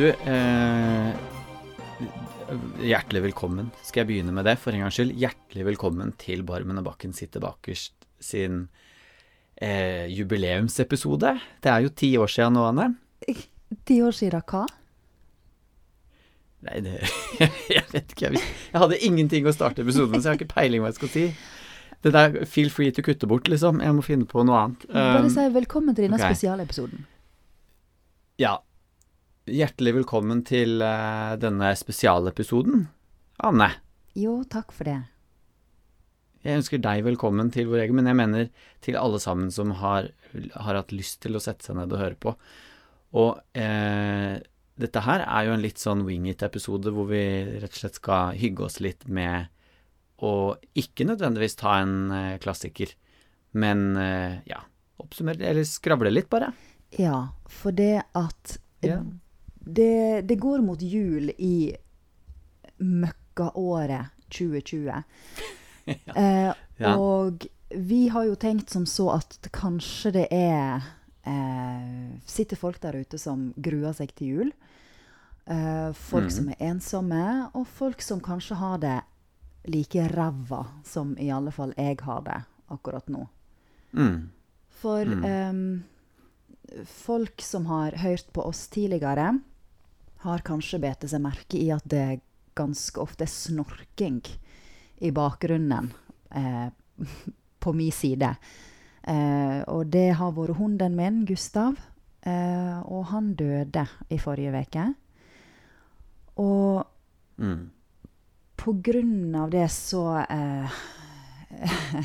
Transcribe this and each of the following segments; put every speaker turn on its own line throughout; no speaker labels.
Du, eh, hjertelig velkommen. Skal jeg begynne med det, for en gangs skyld? Hjertelig velkommen til Barmen og Bakken sitter bakerst sin eh, jubileumsepisode. Det er jo ti år siden nå, Anne.
Ti år siden hva?
Nei, det Jeg vet ikke. Jeg, jeg hadde ingenting å starte episoden med, så jeg har ikke peiling hva jeg skal si. Det der feel free to kutte bort, liksom. Jeg må finne på noe annet.
Bare
Um,
si velkommen til denne
okay.
spesialepisoden.
Ja. Hjertelig velkommen til eh, denne spesialepisoden, Anne.
Jo, takk for det.
Jeg ønsker deg velkommen til vår egen, men jeg mener til alle sammen som har, har hatt lyst til å sette seg ned og høre på. Og eh, dette her er jo en litt sånn wing it-episode hvor vi rett og slett skal hygge oss litt med å ikke nødvendigvis ta en eh, klassiker, men ja, oppsummere eller skravle litt, bare.
Ja, for det at
Ja.
Det, det går mot jul i møkkaåret 2020. Eh,
Ja.
Og vi har jo tenkt som så at kanskje det er eh, Sitter folk der ute som gruer seg til jul. Eh, folk
mm.
som er ensomme, og folk som kanskje har det like ræva som i alle fall jeg har det akkurat nå.
Mm.
For
Mm.
ehm, folk som har hørt på oss tidligere, har kanskje bitt seg merke i at det ganske ofte er snorking i bakgrunnen eh, på min side. Eh, og det har vært hunden min, Gustav, eh, og han døde i forrige uke. Og
Mm.
på grunn av det så eh,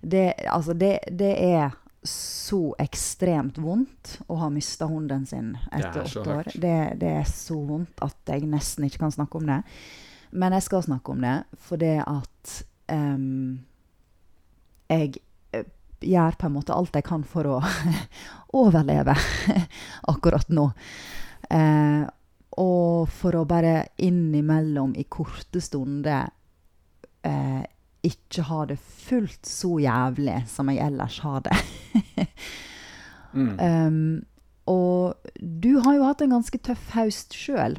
det, altså det, det er så ekstremt vondt å ha mista hunden sin etter
er
åtte år. Det, det er så vondt at jeg nesten ikke kan snakke om det. Men jeg skal snakke om det, for det at um, jeg eh, gjør på en måte alt jeg kan for å overleve akkurat nå. Uh, og for å bare innimellom i korte stunder eh, ikke ha det fullt så jævlig som jeg ellers har det.
Mm.
Um, og du har jo hatt en ganske tøff høst sjøl.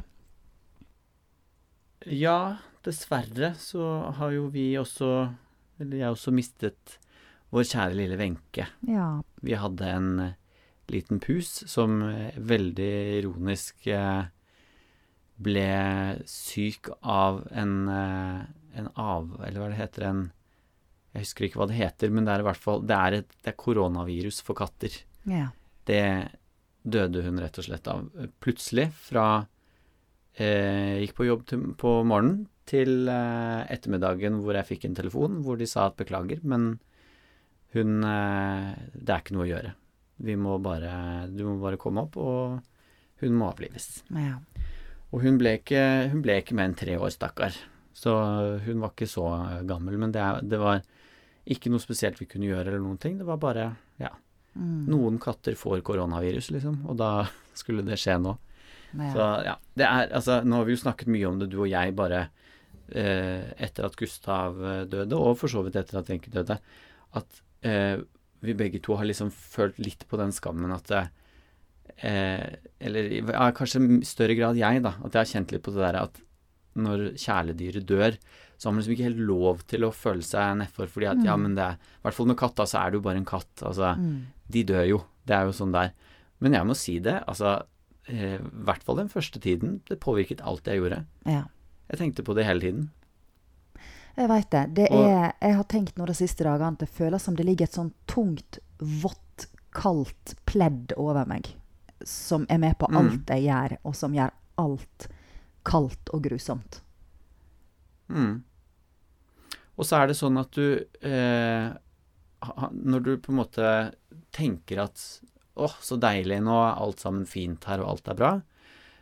Ja, dessverre så har jo vi også, eller jeg også, mistet vår kjære lille Wenche.
Ja.
Vi hadde en eh, liten pus som eh, veldig ironisk eh, ble syk av en, en av... Eller hva det heter, en Jeg husker ikke hva det heter, men det er i hvert fall Det er et det er koronavirus for katter.
ja.
Det døde hun rett og slett av plutselig fra eh, Gikk på jobb til, på morgenen til eh, ettermiddagen hvor jeg fikk en telefon hvor de sa at beklager, men hun eh, Det er ikke noe å gjøre. Vi må bare Du må bare komme opp, og hun må avlives.
ja.
Og hun ble ikke, hun ble ikke mer enn tre år, stakkar. Så hun var ikke så gammel. Men det, er- det var ikke noe spesielt vi kunne gjøre eller noen ting. Det var bare Ja.
Mm.
Noen katter får koronavirus, liksom, og da skulle det skje nå.
ja.
Så ja, det er altså Nå har vi jo snakket mye om det, du og jeg, bare eh, etter at Gustav eh, døde, og for så vidt etter at Wenche døde, at eh, vi begge to har liksom følt litt på den skammen at eh, Eller ja, kanskje i større grad jeg, da. At jeg har kjent litt på det der at når kjæledyret dør, så har man liksom ikke helt lov til å føle seg nedfor, fordi at ja,
Mm.
men det er I hvert fall med katta, så er det jo bare en katt. Altså,
Mm.
de dør jo. Det er jo sånn der. Men jeg må si det, altså eh, I hvert fall den første tiden. Det påvirket alt jeg gjorde.
ja.
Jeg tenkte på det hele tiden.
Jeg veit det. det
Og-
er, jeg har tenkt nå de siste dagene at det føles som det ligger et sånn tungt, vått, kaldt pledd over meg. Som er med på
Mm.
alt jeg gjør, og som gjør alt kaldt og grusomt.
Mm. Og så er det sånn at du eh, Når du på en måte tenker at åh, så deilig, nå alt sammen fint her, og alt er bra,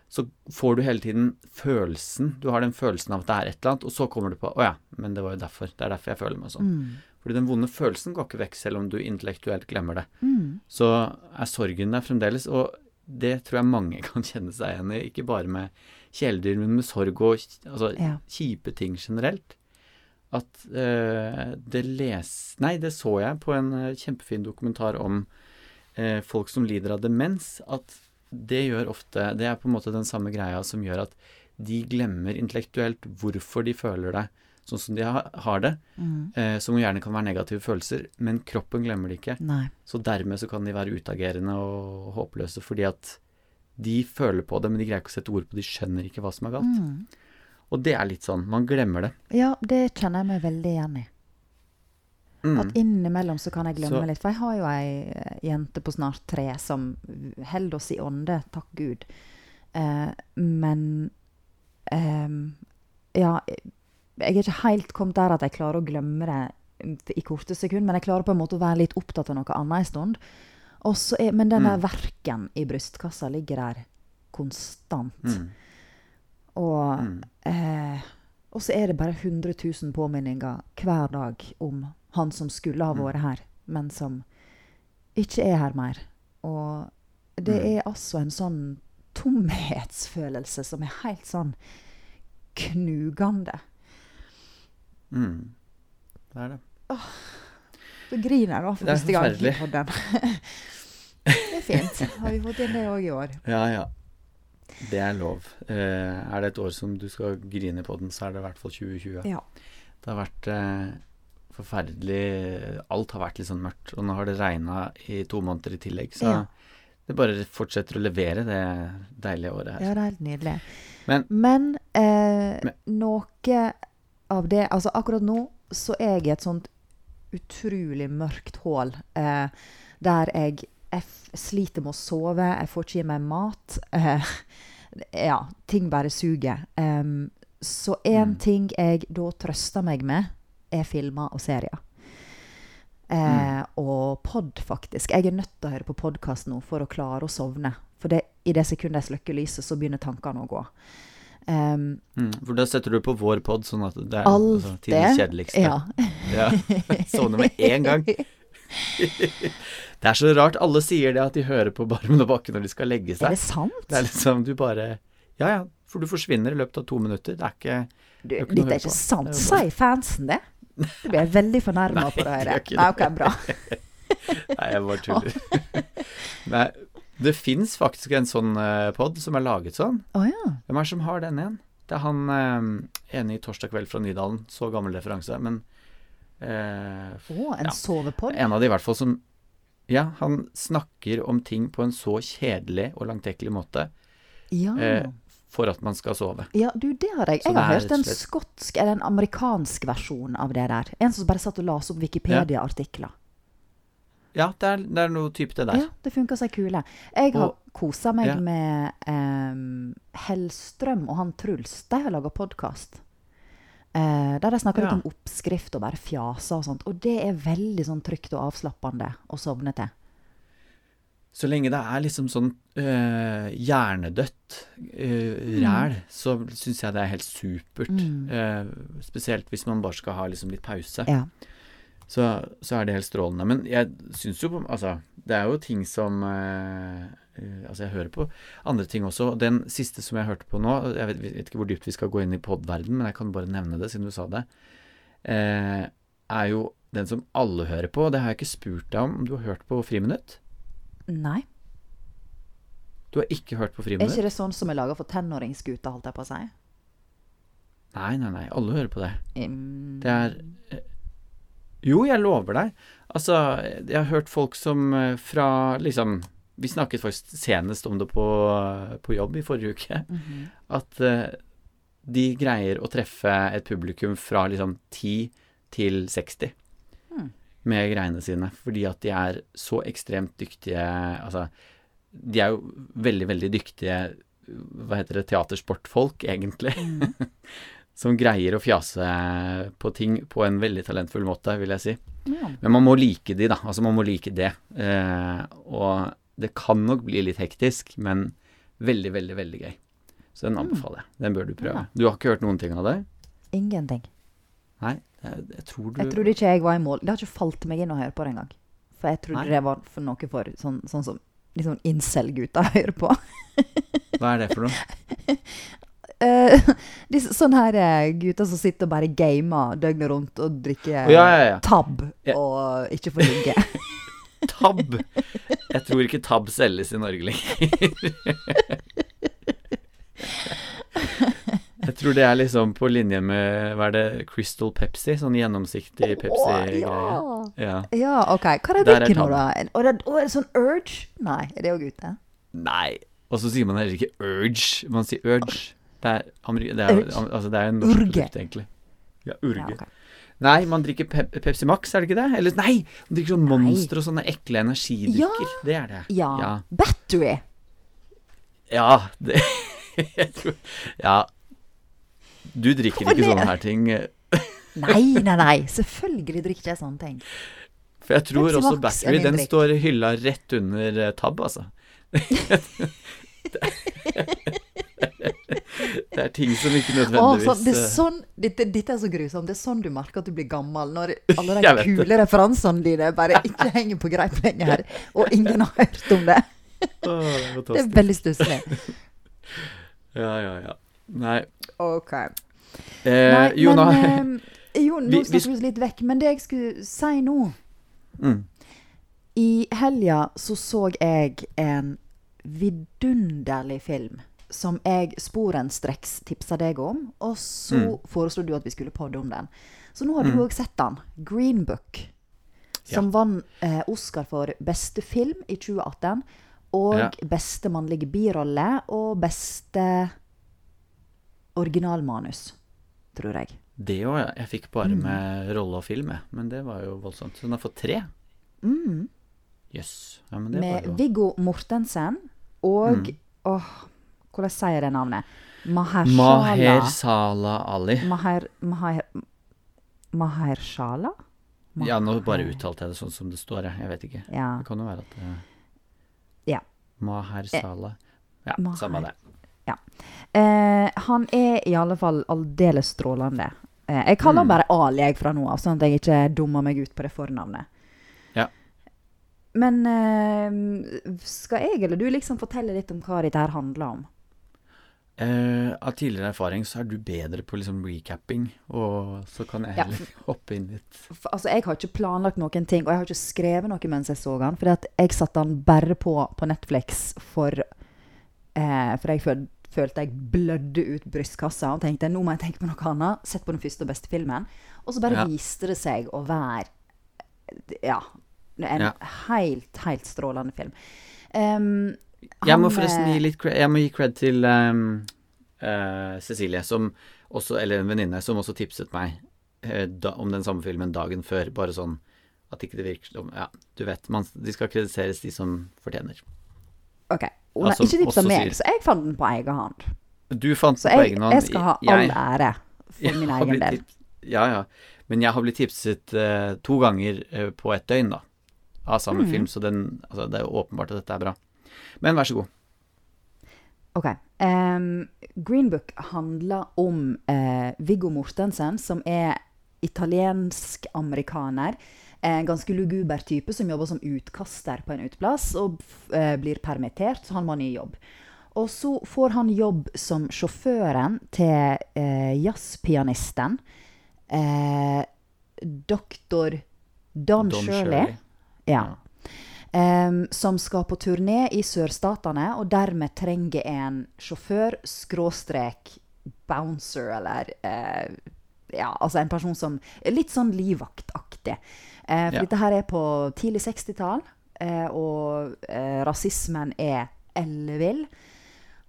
så får du hele tiden følelsen Du har den følelsen av at det er et eller annet, og så kommer du på å ja, men det var jo derfor. Det er derfor jeg føler meg sånn.
Mm.
Fordi den vonde følelsen går ikke vekk, selv om du intellektuelt glemmer det.
Mm.
så er sorgen der fremdeles. Og det tror jeg mange kan kjenne seg igjen i, ikke bare med kjæledyr, men med sorg og altså,
Ja.
kjipe ting generelt. At eh, det les... Nei, det så jeg på en eh, kjempefin dokumentar om eh, folk som lider av demens. At det gjør ofte Det er på en måte den samme greia som gjør at de glemmer intellektuelt hvorfor de føler det sånn som de ha, har det,
Mm.
eh, som gjerne kan være negative følelser, men kroppen glemmer det ikke.
Nei.
Så dermed så kan de være utagerende og håpløse fordi at de føler på det, men de greier ikke å sette ord på det, de skjønner ikke hva som er galt.
Mm.
Og det er litt sånn, man glemmer det.
Ja, det kjenner jeg meg veldig igjen i.
Mm.
At innimellom så kan jeg glemme
Så-
litt. For jeg har jo ei eh, jente på snart tre som holder oss i ånde, takk Gud. Eh, men eh, Ja, jeg er ikke helt kommet der at jeg klarer å glemme det i korte sekunder, men jeg klarer på en måte å være litt opptatt av noe annet en stund. Er, men den der
Mm.
verken i brystkassa ligger der konstant.
Mm.
Og,
Mm.
eh, og så er det bare 100 000 påminninger hver dag om han som skulle ha vært her, men som ikke er her mer. Og det er altså en sånn tomhetsfølelse som er helt sånn knugende.
Mm. Det er det.
Så griner jeg nå for
Det er
første gang i
forferdelig.
det er fint. Har vi fått inn det òg i år?
Ja, ja. Det er lov. Eh, er det et år som du skal grine på den, så er det i hvert fall 2020.
Ja.
Det har vært eh, forferdelig Alt har vært litt sånn mørkt. Og nå har det regna i to måneder i tillegg, så
Ja.
det bare fortsetter å levere det deilige året her.
Ja, det er helt nydelig.
Men-
Men, eh,
Men-
noe av det Altså, akkurat nå så er jeg i et sånt utrolig mørkt hull eh, der jeg, jeg sliter med å sove, jeg får ikke i meg mat. Eh, ja, ting bare suger. Um, så én
Mm.
ting jeg da trøster meg med, er filmer og serier. Eh, Og pod, faktisk. Jeg er nødt til å høre på podkast nå for å klare å sovne. For det, i det sekundet jeg slukker lyset, så begynner tankene å gå. Em,
Mm, for da setter du på vår pod, sånn at det er
alt
altså, tidens kjedeligste.
Ja.
Ja. Sovner med en gang. Det er så rart. Alle sier det at de hører på Barmen og Bakke når de skal legge seg.
Er det sant?
Det er liksom du bare Ja ja, for du forsvinner i løpet av to minutter. Det er ikke
Du, dette er ikke
på.
sant.
Det er
Sier fansen det? Du blir veldig fornærma
Nei,
for å
de
høre.
gjør ikke
Nei, ok, bra.
Nei, jeg bare tuller. Nei, det fins faktisk en sånn uh, pod som er laget sånn.
Oh, ja.
Hvem er det som har den igjen? Det er han eh, enig i Torsdag kveld fra Nydalen. Så gammel referanse. Men eh,
Å, en
Ja.
sovepod?
en av de i hvert fall som Ja, han snakker om ting på en så kjedelig og langtekkelig måte
Ja.
eh, for at man skal sove.
ja, du, det har jeg.
Så
Jeg har hørt en skotsk eller en amerikansk versjon av det der. En som bare satt og las opp Wikipedia-artikler.
Ja, det er, det er noe type det der.
Ja, det funker seg kule. Jeg har kosa meg
ja.
med um, Hellstrøm og han Truls. De har laga podkast. der de snakker
Ja.
litt om oppskrift og bare fjaser og sånt. Og det er veldig sånn trygt og avslappende å sovne til.
Så lenge det er liksom sånn øh, hjernedødt øh, ræl, så syns jeg det er helt supert.
Mm.
Eh, spesielt hvis man bare skal ha liksom litt pause.
Ja.
Så, så er det helt strålende. Men jeg syns jo Altså, det er jo ting som eh, eh, Altså, jeg hører på andre ting også. Den siste som jeg hørte på nå Jeg vet, vet ikke hvor dypt vi skal gå inn i podverden, men jeg kan bare nevne det siden du sa det. Eh, er jo den som alle hører på. Det har jeg ikke spurt deg om du har hørt på Friminutt?
Nei.
Du har ikke hørt på
Er ikke det sånn som er laga for tenåringsgutter, holdt jeg på å si?
Nei, nei, nei. Alle hører på det.
Um...
Det er eh, Jo, jeg lover deg. Altså, jeg har hørt folk som eh, fra liksom Vi snakket faktisk senest om det på, på jobb i forrige uke.
Mhm.
At uh, de greier å treffe et publikum fra liksom 10 til 60
mm.
med greiene sine. Fordi at de er så ekstremt dyktige Altså, de er jo veldig, veldig dyktige Hva heter det Teatersportfolk, egentlig.
Mhm.
som greier å fjase på ting på en veldig talentfull måte, vil jeg si.
Ja.
Men man må like de, da. Altså, man må like det. Eh, og det kan nok bli litt hektisk, men veldig, veldig, veldig gøy. Så den anbefaler jeg. Den bør du prøve.
Ja.
Du har ikke hørt noen ting av det?
Ingenting.
Nei? Jeg, jeg tror du
Jeg trodde ikke jeg var i mål. Det har ikke falt meg inn å høre på det engang. For jeg trodde
Nei.
det var for noe for sånn, sånn som liksom incel-gutta hører på.
Hva er det for noe?
Eh, disse, sånne her eh, gutter som sitter og bare gamer døgnet rundt og drikker
Å, ja, ja,
tab og ikke får ligge.
Tab. Jeg tror ikke Tab selges i Norge lenger. Jeg tror det er liksom på linje med Hva er det Crystal Pepsi? Sånn gjennomsiktig Pepsi-greie.
ja.
Ja.
ja, OK. Hva er det
er
drikker nå, da? Og det, og er det sånn Urge? Nei, er det òg ute?
Nei. Og så sier man heller ikke urge. Man sier urge. Det er, ameri- det er, altså det er en norsk
Urge.
produkt, egentlig. Ja, urge.
Ja, okay.
Nei, man drikker Pep Pepsi Max, er det ikke det? Eller nei, man drikker sånn. Monster og sånne ekle energidrikker. Det er det.
ja.
Ja.
Battery.
Ja, det Jeg tror Ja. Du drikker
Hvorfor
ikke
det?
sånne her ting.
Nei, nei, nei. Selvfølgelig drikker jeg sånne ting.
For jeg tror
Pepsi
også
Max er
Battery, den
drikk.
står hylla rett under eh, Tab, altså. det er ting som ikke nødvendigvis
så, det er
eh,
sånn, dette, dette er så grusomt. Det er sånn du merker at du blir gammel. Når alle de
kule det.
referansene dine bare ikke henger på greip lenger, og ingen har hørt om det.
Å, det
Det er veldig stusslig.
Ja, ja, ja. Nei.
Ok.
Eh,
Nei,
jo, nå
nei. eh, Jo, nå
Vi- vi
snakker vi oss litt vekk. Men det jeg skulle si nå
mm.
I helga så så jeg en vidunderlig film som jeg sporenstreks tipsa deg om, og så
Mm.
foreslo du at vi skulle podde om den. Så nå har du
Mm.
sett den. Green Book. Som vant eh, Oscar for beste film i 2018. Og
Ja.
beste mannlige birolle og beste originalmanus, tror jeg.
Det òg, ja. Jeg fikk bare
Mm.
med rolle og film, jeg. Men det var jo voldsomt. Så den har fått tre.
Mm.
Yes. Ja,
Med Viggo Mortensen og
Mm.
Åh, hvordan sier jeg det navnet? Mahershala.
Mahershala Ali.
Maher... Maher... Mahershala? Maher.
Ja, nå bare uttalte jeg det sånn som det står, jeg. Jeg vet ikke.
Ja.
Det kan jo være at det
Ja.
Mahershala Ja,
Maher-
samme det.
Eh, han er i alle fall aldeles strålende. Eh, jeg kaller
Mm.
han bare Ali jeg fra nå av, sånn at jeg ikke dummer meg ut på det fornavnet.
Ja.
Men eh, skal jeg eller du liksom fortelle litt om hva dette her handler om?
Eh, av tidligere erfaring så er du bedre på liksom recapping, og så kan jeg
Ja.
heller hoppe inn litt.
For, altså, jeg har ikke planlagt noen ting, og jeg har ikke skrevet noe mens jeg så den. For jeg satte den bare på på Netflix for eh, For jeg føl, følte jeg blødde ut brystkassa og tenkte nå må jeg tenke på noe annet. Sett på den første og beste filmen. Og så bare
Ja.
viste det seg å være Ja. En
Ja.
helt, helt strålende film. Em,
Jeg må forresten
eh,
gi litt cred, jeg må gi cred til um, uh, Cecilie, som også, eller en venninne, som også tipset meg uh, da, om den samme filmen dagen før. Bare sånn at ikke det virker som Ja, du vet, man, de skal krediteres, de som fortjener.
OK. Hun har
Altså,
ikke tipsa meg, så jeg fant den på egen hånd.
Du fant
Så
det på
jeg,
egen hånd.
jeg skal ha all
Jeg-
ære for min egen del.
tips- Ja, ja. Men jeg har blitt tipset uh, to ganger på et døgn, da. Av samme
mm.
film, så den, altså, det er jo åpenbart at dette er bra. Men vær så god.
Ok. Um, Green Book handler om uh, Viggo Mortensen, som er italiensk-amerikaner. En ganske luguber type som jobber som utkaster på en uteplass og eh, blir permittert, så han må ha ny jobb. Og så får han jobb som sjåføren til uh, jazzpianisten uh, doktor Don,
Don
Shirley. Ja. Em, som skal på turné i sørstatene, og dermed trenger en sjåfør, skråstrek, bouncer, eller uh, Ja, altså en person som Litt sånn livvaktaktig. Eh, for
Ja.
dette her er på tidlig 60-tall, eh, og eh, rasismen er ellevill.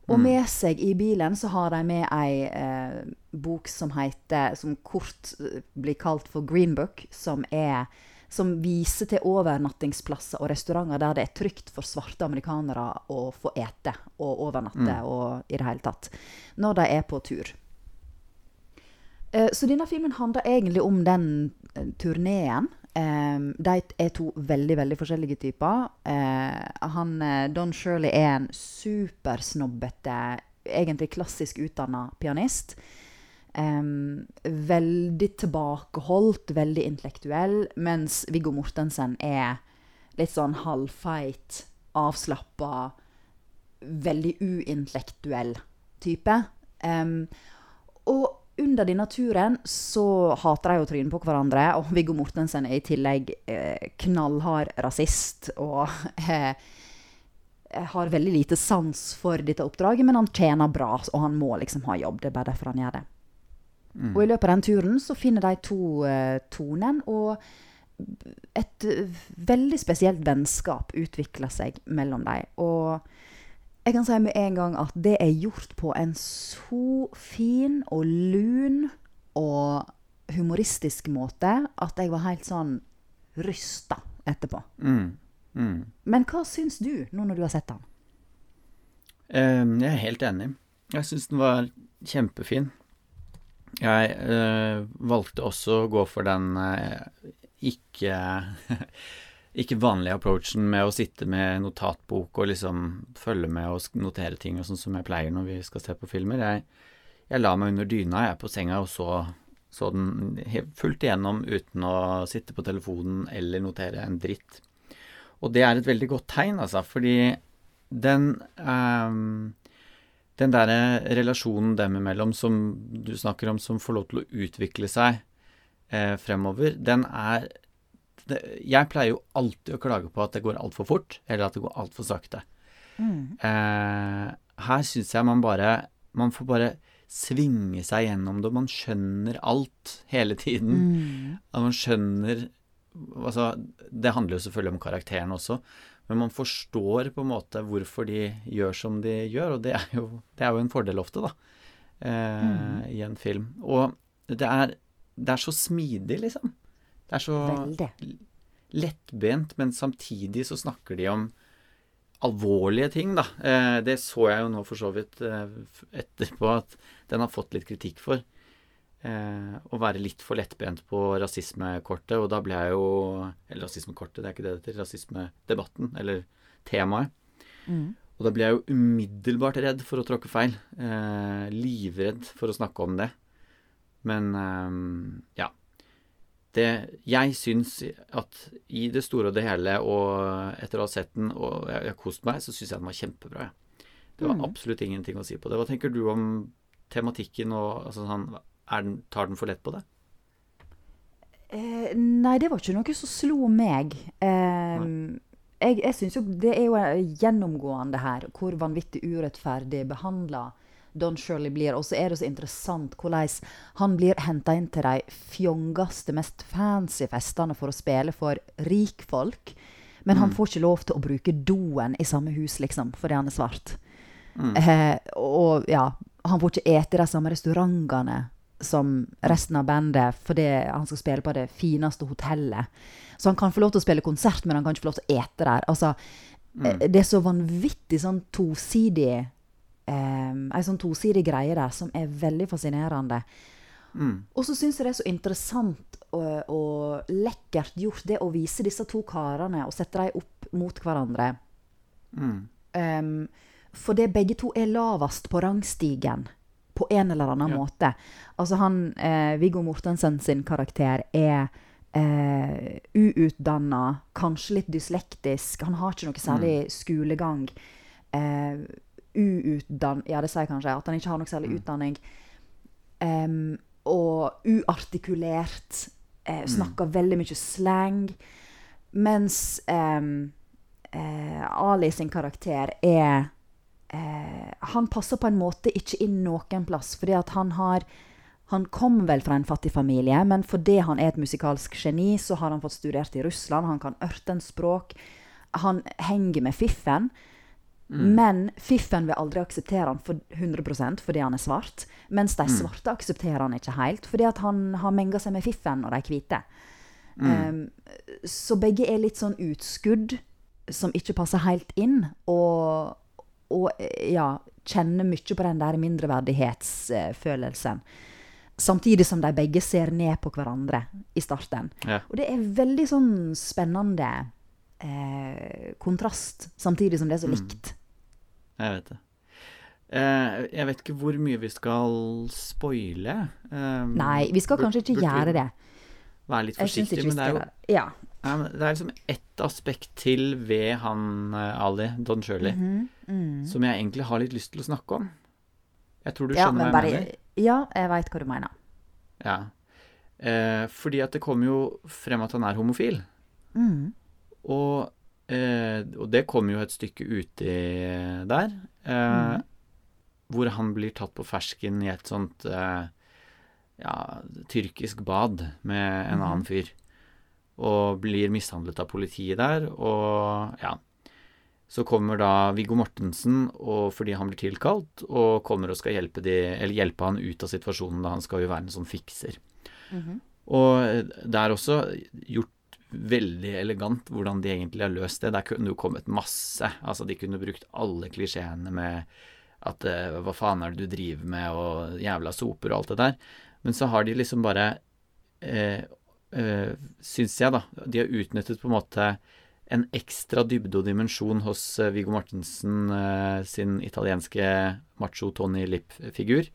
Og
Mm.
med seg i bilen så har de med ei eh, bok som heter Som kort eh, blir kalt for Green Book, som er som viser til overnattingsplasser og restauranter der det er trygt for svarte amerikanere å få ete og overnatte og i det hele tatt. Når de er på tur. Eh, Så denne filmen handler egentlig om den eh, turneen. Eh, de er to veldig veldig forskjellige typer. Eh, han, Don Shirley er en supersnobbete, egentlig klassisk utdanna pianist. Em, veldig tilbakeholdt, veldig intellektuell, mens Viggo Mortensen er litt sånn halvfeit, avslappa, veldig uintellektuell type. Um, og under denne turen så hater de jo trynet på hverandre, og Viggo Mortensen er i tillegg eh, knallhard rasist og eh, har veldig lite sans for dette oppdraget, men han tjener bra, og han må liksom ha jobb. Det er bare derfor han gjør det.
Mm.
Og i løpet av den turen så finner de to eh, tonen, og et eh, veldig spesielt vennskap utvikler seg mellom dem. Og jeg kan si med en gang at det er gjort på en så fin og lun og humoristisk måte at jeg var helt sånn rysta etterpå.
Mm. Mm.
Men hva syns du, nå når du har sett den?
Um, jeg er helt enig. Jeg syns den var kjempefin. Jeg øh, valgte også å gå for den øh, ikke ikke vanlige approachen med å sitte med notatbok og liksom følge med og notere ting og sånn som jeg pleier når vi skal se på filmer. Jeg, jeg la meg under dyna jeg på senga og så, så den fullt igjennom uten å sitte på telefonen eller notere en dritt. Og det er et veldig godt tegn, altså, fordi den ehm, den derre relasjonen dem imellom som du snakker om, som får lov til å utvikle seg eh, fremover, den er det, Jeg pleier jo alltid å klage på at det går altfor fort, eller at det går altfor sakte. Eh, her syns jeg man bare Man får bare svinge seg gjennom det, og man skjønner alt hele tiden.
Mm.
At man skjønner Altså, det handler jo selvfølgelig om karakteren også, men man forstår på en måte hvorfor de gjør som de gjør, og det er jo, det er jo en fordel ofte, da, eh, i en film. Og det er, det er så smidig, liksom. Det er så
Veldig.
lettbent, men samtidig så snakker de om alvorlige ting, da. Eh, det så jeg jo nå for så vidt eh, etterpå at den har fått litt kritikk for. Eh, å være litt for lettbent på rasismekortet, og da ble jeg jo Eller rasismekortet, det er ikke det det heter. Rasismedebatten, eller temaet.
Mm.
Og da ble jeg jo umiddelbart redd for å tråkke feil. Eh, livredd for å snakke om det. Men eh, ja. Det, jeg syns at i det store og det hele, og etter å ha sett den og jeg jeg kost meg, så syns jeg den var kjempebra. Ja. Det var
Mm.
absolutt ingenting å si på det. Hva tenker du om tematikken og altså, sånn, den, Tar den for lett på det?
Eh, nei, det var ikke noe som slo meg. Eh, jeg jeg syns jo det er jo gjennomgående her hvor vanvittig urettferdig behandla Don Shirley blir. Og så er det så interessant hvordan han blir henta inn til de fjongeste, mest fancy festene for å spille for rikfolk. Men han får ikke lov til å bruke doen i samme hus, liksom, fordi han er svart. Eh, og ja, han får ikke ete i de samme restaurantene som resten av bandet fordi han skal spille på det fineste hotellet. Så han kan få lov til å spille konsert, men han kan ikke få lov til å ete der. Altså, mm. Det er så vanvittig sånn tosidig eh, Ei sånn tosidig greie der som er veldig fascinerende.
Mm.
Og så syns jeg det er så interessant og, og lekkert gjort det å vise disse to karene og sette dem opp mot hverandre.
Mm.
Um, for det begge to er lavest på rangstigen på en eller annen
Ja.
måte. Altså han, eh, Viggo Mortensen sin karakter er eh, uutdanna, kanskje litt dyslektisk. Han har ikke noe særlig skolegang. Eh, uutdann... Ja, det sier jeg kanskje. At han ikke har noe særlig utdanning. Um, og uartikulert. Eh, snakker veldig mye slang. Mens eh, Ali sin karakter er eh, Han passer på en måte ikke inn noen plass, fordi at han har han kom vel fra en fattig familie, men fordi han er et musikalsk geni, så har han fått studert i Russland. Han kan ørtenspråk. Han henger med fiffen. Men fiffen vil aldri akseptere han for 100% fordi han er svart. Mens de svarte aksepterer han ikke helt, fordi at han har menga seg med fiffen og de hvite. Um, så begge er litt sånn utskudd som ikke passer helt inn, og, og eh, ja, kjenner mye på den der mindreverdighetsfølelsen. Samtidig som de begge ser ned på hverandre i starten.
Ja.
Og det er veldig sånn spennende eh, kontrast, samtidig som det er så likt.
Jeg vet det. Eh, jeg vet ikke hvor mye vi skal spoile. Eh,
Nei, vi skal kanskje ikke
burde
gjøre det.
Være litt
forsiktig,
men det er jo.
Ja.
Det er liksom ett aspekt til ved han eh, Ali, Don Shirley,
Mhm, mm.
som jeg egentlig har litt lyst til å snakke om. Jeg tror du
Ja,
skjønner
men
hva
bare,
jeg mener.
ja, jeg veit hva du mener.
Ja. Eh, fordi at det kommer jo frem at han er homofil.
Mm.
Og, eh, og det kommer jo et stykke uti der. Eh,
Mhm.
Hvor han blir tatt på fersken i et sånt eh, ja, tyrkisk bad med en
Mhm.
annen fyr. Og blir mishandlet av politiet der, og ja. Så kommer da Viggo Mortensen og, fordi han blir tilkalt, og kommer og skal hjelpe, de, eller hjelpe han ut av situasjonen. da Han skal jo være en sånn fikser.
Mhm.
Og det er også gjort veldig elegant hvordan de egentlig har løst det. Der kunne jo kommet masse. Altså, de kunne brukt alle klisjeene med at eh, hva faen er det du driver med, og jævla soper og alt det der. Men så har de liksom bare eh, eh, Syns jeg, da. De har utnyttet på en måte en ekstra dybde og dimensjon hos eh, Viggo Mortensen eh, sin italienske macho Tony Lipp-figur.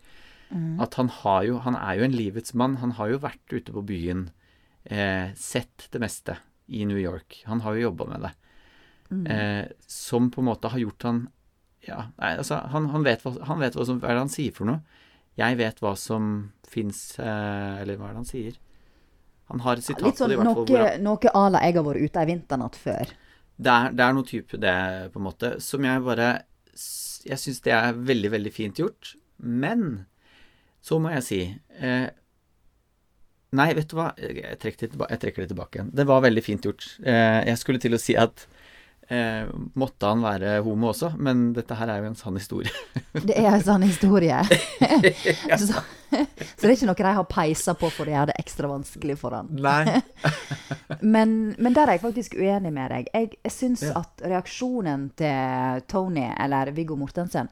Mm.
At han har jo Han er jo en livets mann. Han har jo vært ute på byen, eh, sett det meste i New York. Han har jo jobba med det.
Mm.
Eh, som på en måte har gjort han Ja, nei, altså, han, han, vet hva, han vet hva som Hva er det han sier for noe? Jeg vet hva som fins eh, Eller hva er det han sier? Han har et sitat
Litt
på
sånn
det, i hvert fall.
noe, noe à la 'jeg har vært ute ei vinternatt før'.
Det er, det er noe type det, på en måte, som jeg bare Jeg syns det er veldig, veldig fint gjort. Men så må jeg si eh, Nei, vet du hva, jeg trekker det tilbake igjen. Det var veldig fint gjort. Eh, jeg skulle til å si at eh, måtte han være homo også, men dette her er jo en sann historie.
Det er en sann historie. så, så det er ikke noe de har peisa på for å gjøre det ekstra vanskelig for han.
Nei.
Men, men der er jeg faktisk uenig med deg. Jeg, jeg syns
Ja.
at reaksjonen til Tony, eller Viggo Mortensen,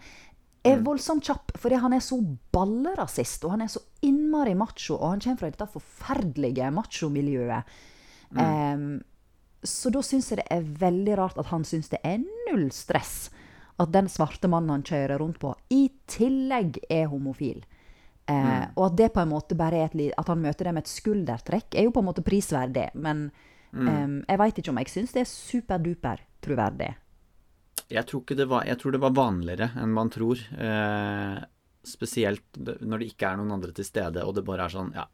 er
Mm.
voldsomt kjapp. Fordi han er så ballerasist, og han er så innmari macho, og han kommer fra dette forferdelige machomiljøet.
Mm.
Em, så da syns jeg det er veldig rart at han syns det er null stress at den svarte mannen han kjører rundt på, i tillegg er homofil. Eh,
Mm.
Og at det på en måte bare er et At han møter det med et skuldertrekk, er jo på en måte prisverdig. Men
Mm.
eh, jeg veit ikke om jeg syns det er superduper troverdig.
Jeg tror, var, jeg tror det var vanligere enn man tror. Eh, spesielt når det ikke er noen andre til stede, og det bare er sånn Ja,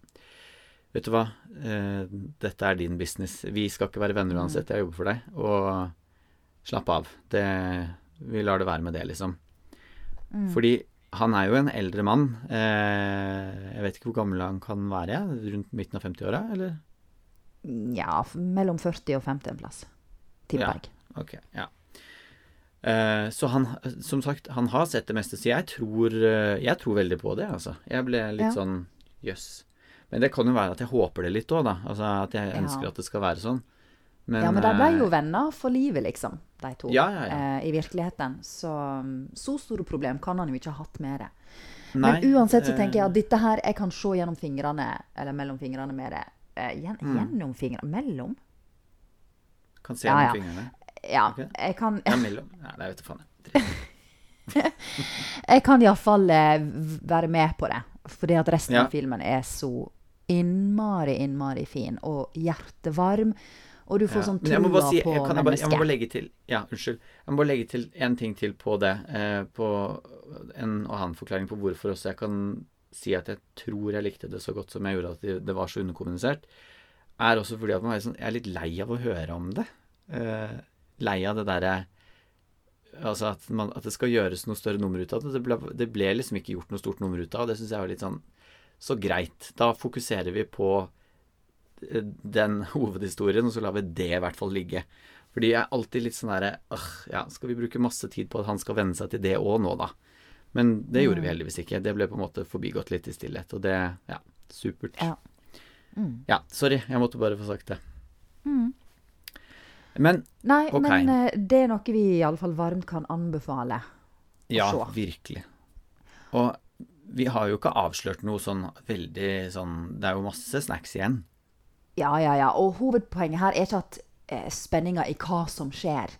vet du hva. Eh, dette er din business. Vi skal ikke være venner uansett. Jeg jobber for deg. Og slapp av. Det, vi lar det være med det, liksom. Fordi han er jo en eldre mann. Eh, jeg vet ikke hvor gammel han kan være. Rundt midten av 50-åra, eller?
Ja, mellom 40 og 50 en plass, tipper
Ja.
jeg.
Ok, ja. Eh, så han, som sagt, han har sett det meste, så jeg tror, eh, jeg tror veldig på det, altså. Jeg ble litt
Ja.
sånn jøss. Men det kan jo være at jeg håper det litt òg, da. Altså at jeg
Ja.
ønsker at det skal være sånn. Men,
ja, men de ble
eh,
jo venner for livet, liksom, de to.
Ja, ja, ja.
Eh, I virkeligheten. Så mm, så store problem kan han jo ikke ha hatt med det.
nei,
Men uansett så
eh,
tenker jeg at dette her Jeg kan se gjennom fingrene, eller mellom fingrene med det. Eh, gjen,
Mm.
Gjennom fingrene Mellom?
Kan se gjennom
ja.
fingrene.
Ja,
Okay.
jeg kan
Ja, mellom. Ja, det vet jeg faen. jeg.
Jeg kan iallfall eh, være med på det. Fordi at resten
Ja.
av filmen er så innmari, innmari fin. Og hjertevarm. Og du får
Ja,
sånn trua
si,
på
jeg, kan jeg, bare, jeg må bare legge til Ja, unnskyld. Jeg må bare legge til en ting til på det. Eh, på en annen forklaring på hvorfor også jeg kan si at jeg tror jeg likte det så godt som jeg gjorde, at det, det var så underkommunisert, er også fordi at man er sånn, jeg er litt lei av å høre om det. Eh, lei av det derre Altså at, man, at det skal gjøres noe større nummer ut av det. Det ble, det ble liksom ikke gjort noe stort nummer ut av, og det syns jeg var litt sånn Så greit. Da fokuserer vi på eh, den hovedhistorien, og så lar vi det i hvert fall ligge. Fordi jeg er alltid litt sånn derre øh, ja, skal vi bruke masse tid på at han skal venne seg til det òg nå, da? Men det gjorde vi heldigvis ikke. Det ble på en måte forbigått litt i stillhet, og det Ja, supert.
Ja. Mm.
Ja, sorry, jeg måtte bare få sagt det.
Mm.
Men
Nei,
okay.
men eh, det er noe vi iallfall varmt kan anbefale.
ja,
se.
virkelig. Og vi har jo ikke avslørt noe sånn veldig sånn Det er jo masse snacks igjen.
Ja, ja, ja. Og hovedpoenget her er ikke at eh, spenninga i hva som skjer.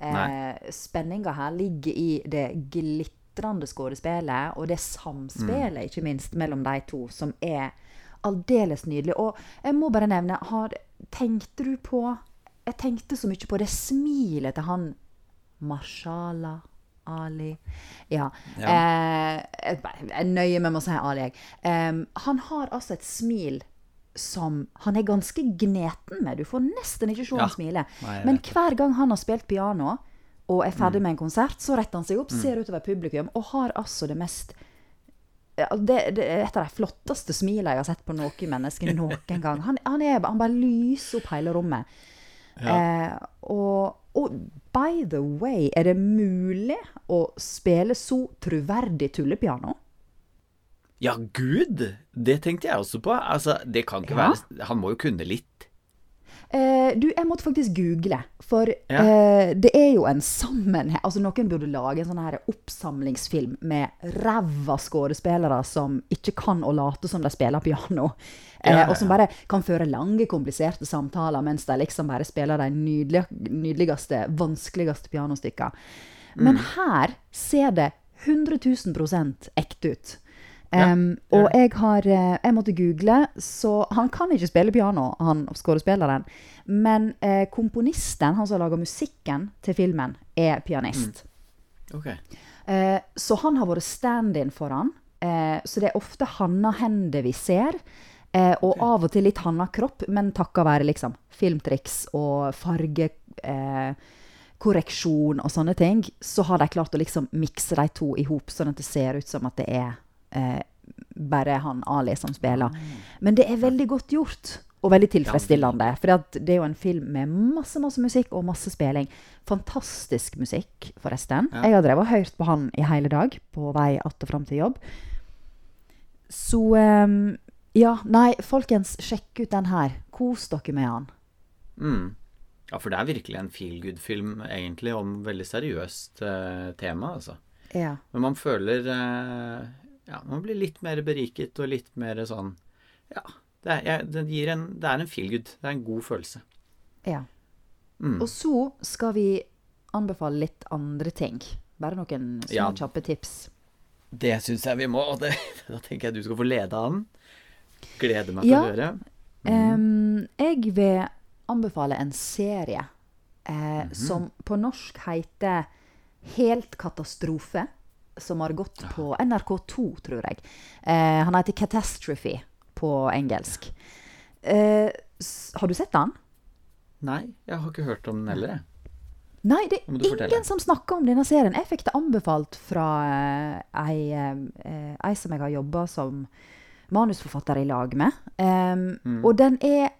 Eh, spenninga her ligger i det glitrende skådespillet, og det samspillet,
Mm.
ikke minst, mellom de to, som er aldeles nydelig. Og jeg må bare nevne, har, tenkte du på Jeg tenkte så mye på det smilet til han Marshala Ali Ja.
Ja.
Eh, jeg, er nøyer meg med å si Ali, jeg. Em, han har altså et smil som han er ganske gneten med. Du får nesten ikke se
Ja.
han smile.
Nei,
Men hver gang han har spilt piano og er
Mm.
ferdig med en konsert, så retter han seg opp, ser utover publikum og har altså det mest det, det er et av de flotteste smilene jeg har sett på noe menneske noen gang. Han, han, er, han bare lyser opp hele rommet. Eh, og, og by the way, er det mulig å spille så troverdig tullepiano?
Ja, gud! Det tenkte jeg også på. Altså, det kan ikke
Ja.
være Han må jo kunne litt.
Eh, du, jeg måtte faktisk google, for
Ja.
eh, det er jo en sammenheng Altså, noen burde lage en sånn her oppsamlingsfilm med ræva skuespillere som ikke kan å late som de spiller piano. Eh,
Ja, ja,
Og som bare kan føre lange, kompliserte samtaler mens de liksom bare spiller de nydelige, nydeligste, vanskeligste pianostykkene. Men
Mm.
her ser det 100 000 ekte ut. Um,
ja,
og jeg har eh, Jeg måtte google, så han kan ikke spille piano, han skuespilleren. Men eh, komponisten, han som har laga musikken til filmen, er pianist.
Ok.
Eh, så han har vært stand-in for han. Eh, så det er ofte hanna hender vi ser. Eh, og av og til litt hanna kropp, men takka være liksom filmtriks og fargekorreksjon eh, korreksjon og sånne ting, så har de klart å liksom mikse de to i hop, sånn at det ser ut som at det er eh, bare han Ali som spiller. Men det er veldig godt gjort. Og veldig tilfredsstillende. For det er jo en film med masse masse musikk og masse spilling. Fantastisk musikk, forresten.
Ja.
Jeg har drevet og hørt på han i hele dag på vei att og fram til jobb. Så um, Ja, nei, folkens, sjekk ut den her. Kos dere med han.
Mm. Ja, for det er virkelig en feel good-film, egentlig, om veldig seriøst uh, tema, altså.
Ja.
Men man føler eh, Ja, man blir litt mer beriket og litt mer sånn Ja. Det er, jeg, det gir en, det er en feel good. Det er en god følelse.
ja.
Mm.
Og så skal vi anbefale litt andre ting. Bare noen små,
Ja.
kjappe tips.
Det syns jeg vi må, og det, da tenker jeg du skal få lede an. Gleder meg til
Ja.
å høre.
Em, jeg vil anbefale en serie eh,
Mhm.
som på norsk heter Helt katastrofe. Som har gått på NRK2, tror jeg. Eh, han heter Catastrophe på engelsk. Eh, har du sett den?
Nei, jeg har ikke hørt om den heller, jeg.
Nei, det er
ingen fortelle.
som snakker om denne serien. Jeg fikk det anbefalt fra eh, ei, eh, ei som jeg har jobba som manusforfatter i lag med. Um,
Mm.
Og den er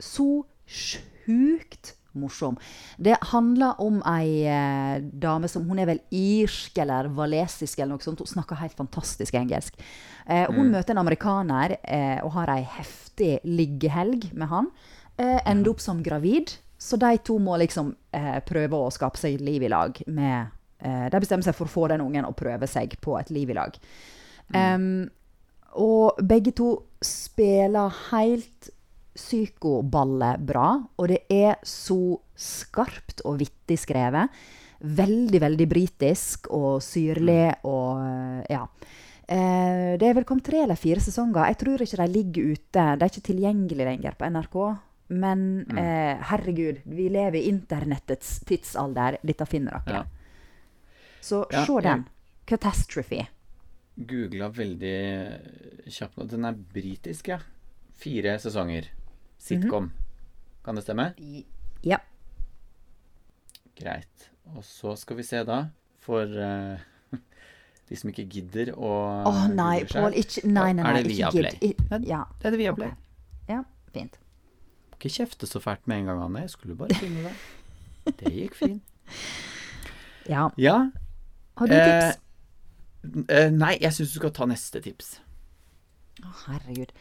så sjukt morsom. Det handler om ei eh, dame som Hun er vel irsk eller walesisk eller noe sånt. Hun snakker helt fantastisk engelsk. Eh, hun møter en amerikaner eh, og har ei heftig liggehelg med han. Eh, ender opp som gravid. Så de to må liksom eh, prøve å skape seg et liv i lag med eh, De bestemmer seg for å få den ungen og prøve seg på et liv i lag. Em, og begge to spiller helt psykoballe bra, og det er så skarpt og vittig skrevet. Veldig, veldig britisk og syrlig og eh, ja. Eh, det er vel kommet tre eller fire sesonger. Jeg tror ikke de ligger ute. De er ikke tilgjengelige lenger på NRK. Men eh, herregud, vi lever i internettets tidsalder. Dette finner dere.
Ja.
Så
Ja,
se
jeg-
den. Catastrophe.
Googla veldig kjapt nå. Den er britisk, ja. Fire sesonger. Sitcom. Kan det stemme?
Ja.
Greit. Og så skal vi se, da. For uh, de som ikke gidder å
Å nei,
google
Pål, ikke Nei, nei, nei.
Er det
ikke
Viaplay?
Ja.
Det er det Viaplay.
ok. Ja, fint.
Ikke kjefte så fælt med en gang, Anne. Jeg skulle bare finne det. Det gikk fint.
Ja.
Ja.
Har du
Eh,
tips?
eh, nei, jeg syns du skal ta neste tips.
Å, herregud.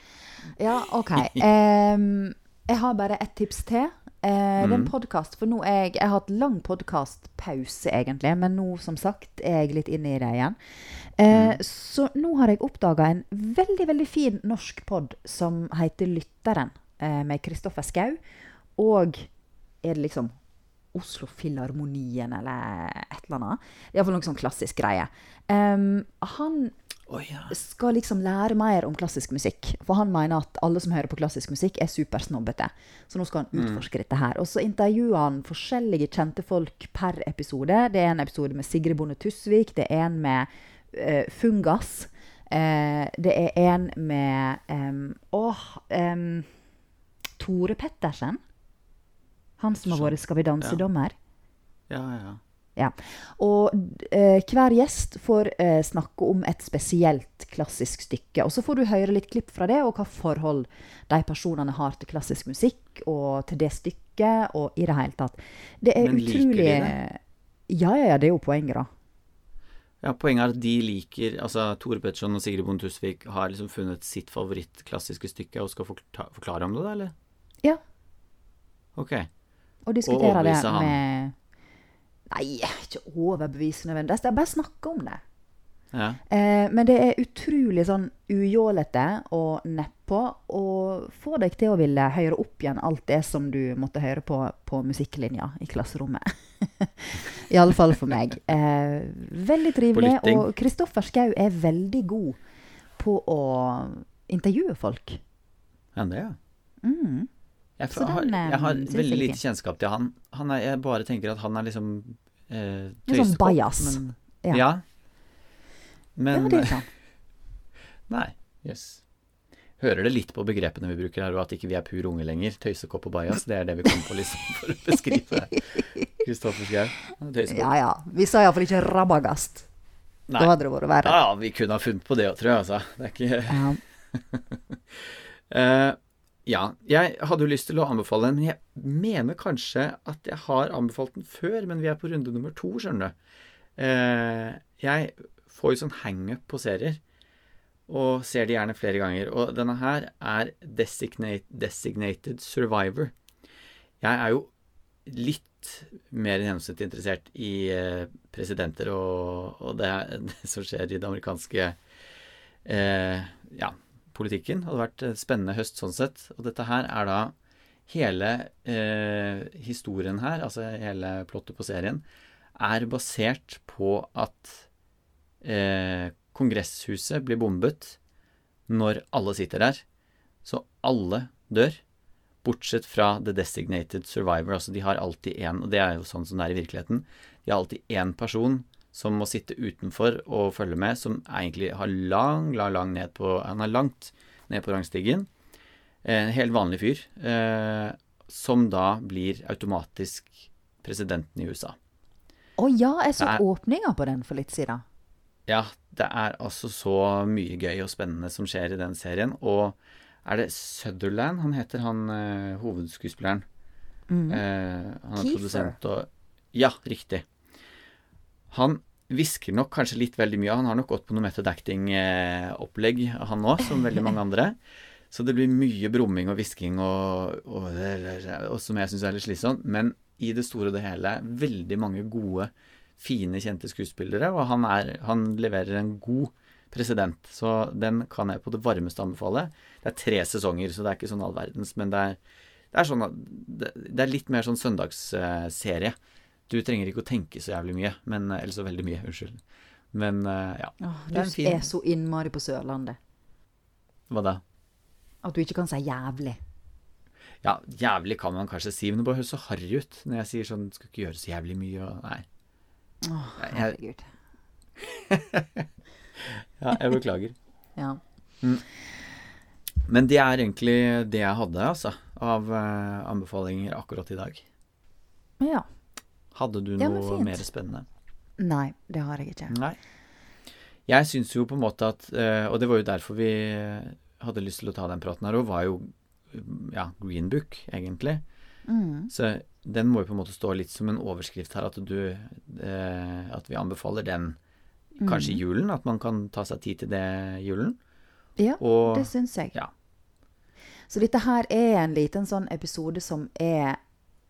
Ja, OK. Um, jeg har bare ett tips til. Eh, Det er en
Mm.
podkast. For nå er jeg Jeg har hatt lang podkastpause, egentlig. Men nå, som sagt, er jeg litt inne i det igjen. Eh, Så nå har jeg oppdaga en veldig, veldig fin norsk pod som heter Lytteren. uh, Med Kristoffer Skau Og er det liksom Oslo Filharmonien eller et eller annet. Iallfall noe sånn klassisk greie. Um, han
Å ja.
skal liksom lære mer om klassisk musikk. For han mener at alle som hører på klassisk musikk, er supersnobbete. Så nå skal han utforske dette her. Og så intervjuer han forskjellige kjente folk per episode. Det er en episode med Sigrid Bonde Tusvik, det er en med uh, Fungas. Uh, det er en med um, Åh um, Tore Pettersen. Han som har vært Skal vi danse-dommer.
Ja, ja.
Ja. Og eh, hver gjest får eh, snakke om et spesielt klassisk stykke. Og så får du høre litt klipp fra det, og hva forhold de personene har til klassisk musikk og til det stykket, og i det hele tatt. Det er
Men liker de det?
Ja, ja, ja, det er jo poenget, da.
Ja, Poenget er at de liker Altså Tore Petterson og Sigrid Bonde Tusvik har liksom funnet sitt favorittklassiske stykke og skal forklare om det, da, eller?
Ja.
Ok.
Og diskutere det med Nei, ikke overbevise nødvendigvis. Det er bare snakke om det.
Ja.
Eh, men det er utrolig sånn ujålete og nedpå, og får deg til å ville høre opp igjen alt det som du måtte høre på på musikklinja i klasserommet. I alle fall for meg. Eh, veldig trivelig, og Kristoffer Schou er veldig god på å intervjue folk.
ja, det, ja.
Mm.
Jeg, har,
den, eh,
jeg har
synes jeg
veldig
er
lite kjennskap til han. han er, jeg bare tenker at han er liksom eh,
Litt sånn
bajas.
Ja.
ja. Men
ja, det er sånn.
Nei. Jøss. Hører det litt på begrepene vi bruker her, og at ikke vi er pur unge lenger. Tøysekopp og bajas, det er det vi kommer på liksom for å beskrive Kristoffer Schou.
Ja ja. Vi sa iallfall ikke rabagast.
Nei.
Da hadde det vært verre.
Ja, ja, vi kunne ha funnet på det òg, tror jeg, altså. Det er ikke
Ja.
Ja, jeg hadde jo lyst til å anbefale den, men jeg mener kanskje at jeg har anbefalt den før, men vi er på runde nummer to, skjønner du. Eh, jeg får jo sånn hangup på serier, og ser de gjerne flere ganger. Og denne her er Designate, Designated Survivor. Jeg er jo litt mer enn gjennomsnittlig interessert i eh, presidenter og, og det, det som skjer i det amerikanske eh, ja, politikken. Det hadde vært en spennende høst sånn sett. Og dette her er da hele eh, historien her, altså hele plottet på serien, er basert på at eh, Kongresshuset blir bombet når alle sitter der. Så alle dør, bortsett fra The Designated Survivor. Altså de har alltid én, og det er jo sånn som det er i virkeligheten, de har alltid én person som må sitte utenfor og følge med, som egentlig har lang, lang, lang ned på Han er langt ned på rangstigen. En helt vanlig fyr. Eh, som da blir automatisk presidenten i USA.
Å ja, jeg så
er-
åpninga på den for litt siden.
Ja, det er altså så mye gøy og spennende som skjer i den serien. Og er det Sutherland han heter, han eh, hovedskuespilleren?
Mm.
Eh, han er
Kiefer.
produsent og Ja, riktig. Han hvisker nok kanskje litt veldig mye. Han har nok gått på noe method acting-opplegg, han òg, som veldig mange andre. Så det blir mye brumming og hvisking og, og, og som jeg syns er litt slitsomt. Men i det store og det hele veldig mange gode, fine, kjente skuespillere. Og han, er, han leverer en god president. Så den kan jeg på det varmeste anbefale. Det er tre sesonger, så det er ikke sånn all verdens. Men det er, det er, sånn det, det er litt mer sånn søndagsserie. Du trenger ikke å tenke så jævlig mye, men, eller så veldig mye, unnskyld. Men eh, ja.
Åh, du
er
er så innmari på Sørlandet
Hva da?
at du ikke kan si jævlig.
Ja, jævlig kan man kanskje si, men det bare høres så harry ut når jeg sier sånn Skal ikke gjøre så jævlig mye og Nei.
Åh, herregud.
Ja, jeg beklager.
Ja.
Men det er egentlig det jeg hadde, altså, av uh, anbefalinger akkurat i dag.
ja.
Hadde du
Ja,
noe mer spennende?
Nei, det har jeg ikke.
Nei. Jeg syns jo på en måte at eh, Og det var jo derfor vi hadde lyst til å ta den praten her òg, var jo ja, Green Book, egentlig.
Mm.
Så den må jo på en måte stå litt som en overskrift her, at du eh, At vi anbefaler den kanskje i julen. At man kan ta seg tid til det i julen.
Ja,
Og
det syns jeg.
ja.
Så dette her er en liten sånn episode som er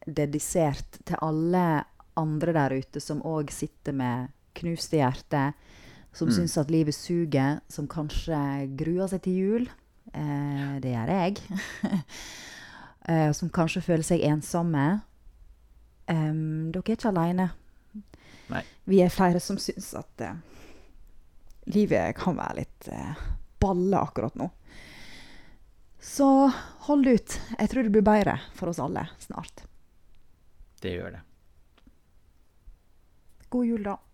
dedisert til alle andre der ute som òg sitter med knuste hjerte, som
Mm.
syns at livet suger, som kanskje gruer seg til jul. Eh, det gjør jeg. eh, som kanskje føler seg ensomme. Em, dere er ikke aleine. Vi er flere som syns at eh, livet kan være litt eh, balle akkurat nå. Så hold ut. Jeg tror det blir bedre for oss alle snart.
Det gjør det.
God jul, da.